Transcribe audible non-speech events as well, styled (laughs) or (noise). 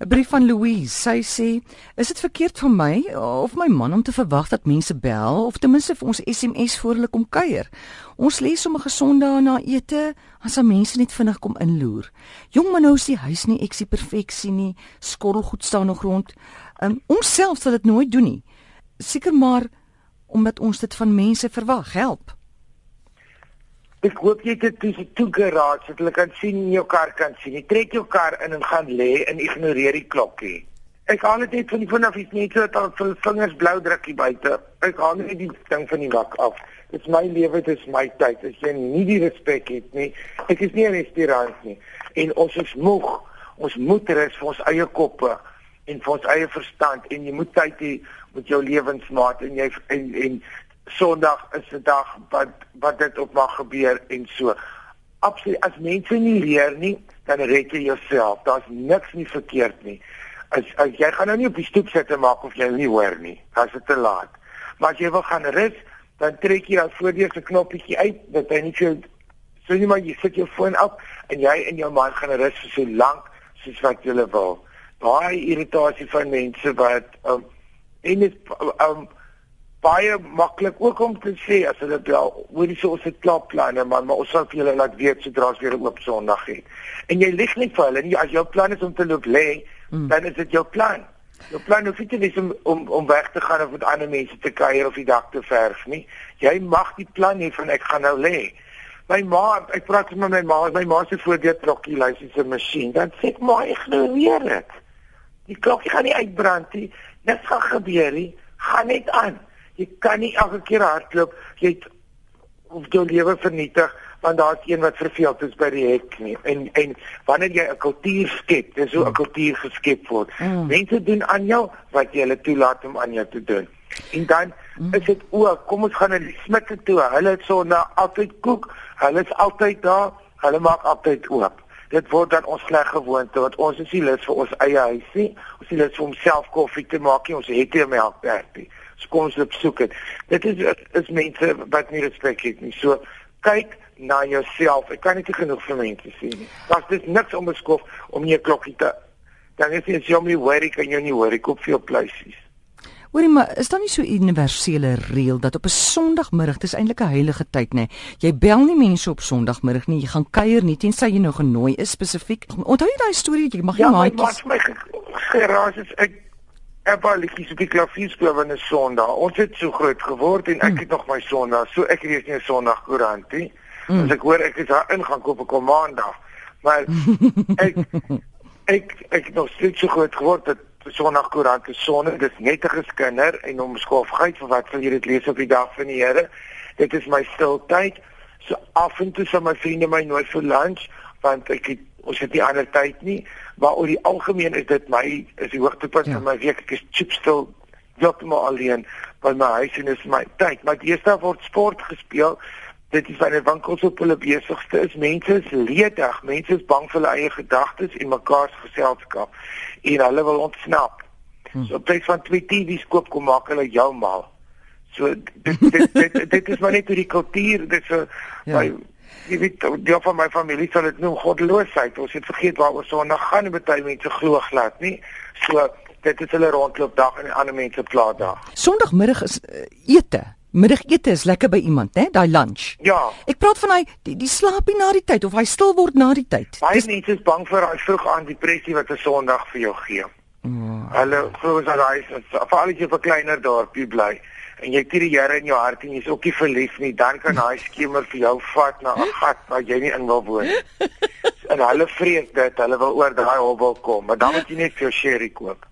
'n Brief van Louise. Sy sê: "Is dit verkeerd van my of my man om te verwag dat mense bel of ten minste vir ons SMS voor hulle kom kuier? Ons lê sommer gesond daar na ete as al mense net vinnig kom inloer. Jong man nou is die huis nie eksie perfeksie nie. Skottelgoed staan nog rond. Um, ons self sal dit nooit doen nie. Seker maar omdat ons dit van mense verwag. Help." Ek hoop jy het dit toe geraak sodat hulle kan sien in jou kar kan sien. Jy trek jou kar in en gaan lê en ignoreer die klokkie. Ek haal dit net van die vanaf is net so dat al vir vingers blou drukkie buite. Ek haal net die ding van die dak af. Dit is my lewe, dit is my tyd. As jy nie die respek het nie, ek is nie 'n restaurant nie. En ons is moeg. Ons moet rus vir ons eie koppe en vir ons eie verstand en jy moet tyd hê met jou lewensmaat en jy en en Sondag is 'n dag wat wat dit op mag gebeur en so. Absoluut as mense nie leer nie, dan red jy jouself. Daar's niks nie verkeerd nie. As, as jy gaan nou nie op die stoep sit en maak of jy nie hoor nie. Dit is te laat. Maar as jy wil gaan rus, dan trek jy dan voordeur se knoppietjie uit dat hy nie vir so nie maar jy sit jou foon op en jy en jou man gaan rus vir so lank soos wat jy wil. Baie irritasie van mense wat um, en dit um, baie maklik ook om te sê as hulle bel, hoorie so ons het klaar planne man, maar ons sal vir julle laat weet sodra ons weer oop Sondag het. En jy lieg nie vir hulle nie, as jou plan is om te loop lê, mm. dan is dit jou plan. Jou plan hoef nie te wees om om om weg te gaan of met ander mense te kuier of die dak te verf nie. Jy mag die plan hê van ek gaan nou lê. My ma, ek praat met my ma, my ma se voordeur trokkie luister se masjien, dan sê ek maar ignoreer dit. Die klokkie gaan nie uitbrand nie. Dit gaan gebeur nie. Gaan net aan jy kan nie elke keer hardloop jy het of jou lewe vernietig want daar's een wat verveeld is by die hek nie. En en wanneer jy 'n kultuur skep dis hoe 'n kultuur geskep word. Mm. mense doen aan jou wat jy hulle toelaat om aan jou te doen. En dan mm. is dit ook kom ons gaan na die smitte toe. Hulle het so na altyd koek hulle is altyd daar hulle maak altyd oop. Dit word dan ons sleg gewoonte want ons is nie lus vir ons eie huis nie ons is lus vir homself koffie te maak nie ons het nie melk nie op soek dit. Dit is is mense wat nie respek het nie. So kyk na jouself. Ek kan nie te genoeg vir mense sê nie. Das dis niks om beskof om nie 'n klokkie te dan is jy sommer worry kan jy nie worry koop vir jou pleisies. Hoorie maar, is daar nie so 'n universele reël dat op 'n Sondagmiddag, dis eintlik 'n heilige tyd nê. Jy bel nie mense op Sondagmiddag nie, jy gaan kuier nie tensy jy nou genooi is spesifiek. Onthou jy daai storie jy mag nie ja, maatjies. Ja, maar my geraas is ek Eva liedjies op die klavier speel wanneer Sondag. Ons het so groot geword en ek hmm. het nog my Sondag. So ek lees nie 'n Sondag koerant nie. Mm. As ek hoor ek is daar ingaan koop ek op Maandag. Maar (laughs) ek ek ek het nog steeds so groot geword dat Sondag koerant is sonne. Dis net 'n geskinder en om skofheid vir wat wil jy dit lees op die dag van die Here? Dit is my stiltyd. So af en toe sal my vriende my nooi vir lunch want ek het ons het nie ander tyd nie. Maar oor die algemeen is dit my is die hoogtepunt ja. van my week. Ek is chipstil heeltemal alleen by my huis en is my tyd. Maar eerste word sport gespeel. Dit is wanneer winkels op hulle besigste is. Mense is ledig. Mense is bang vir hulle eie gedagtes en mekaar se geselskap. En hulle wil ontsnap. Hm. so plek van twee TV's koop kom maak hulle jou mal. So dit dit dit, dit is maar net hoe die kultuur dit so ja. by jy weet deel van my familie sal dit noem goddeloosheid. Ons het vergeet waaroor so nou gaan en baie mense glo glad nie. So dit is hulle rondloopdag en ander mense plaasdag. Sondagmiddag is uh, ete. Middagete is lekker by iemand, né? Daai lunch. Ja. Ek praat van hy die, die slaapie na die tyd of hy stil word na die tyd. Baie Dis... mense is bang vir daai vroeg aan depressie wat 'n Sondag vir jou gee. Oh. Hulle glo dat hy is veral as jy 'n kleiner dorpie bly en jy kier die Here in jou hart en jy's ook nie verlief nie, dan kan daai skemer vir jou vat na 'n gat waar jy nie in wil woon. En (laughs) hulle vrees dit, hulle wil oor daai hobbel kom, maar dan moet jy net vir jou sherry koop.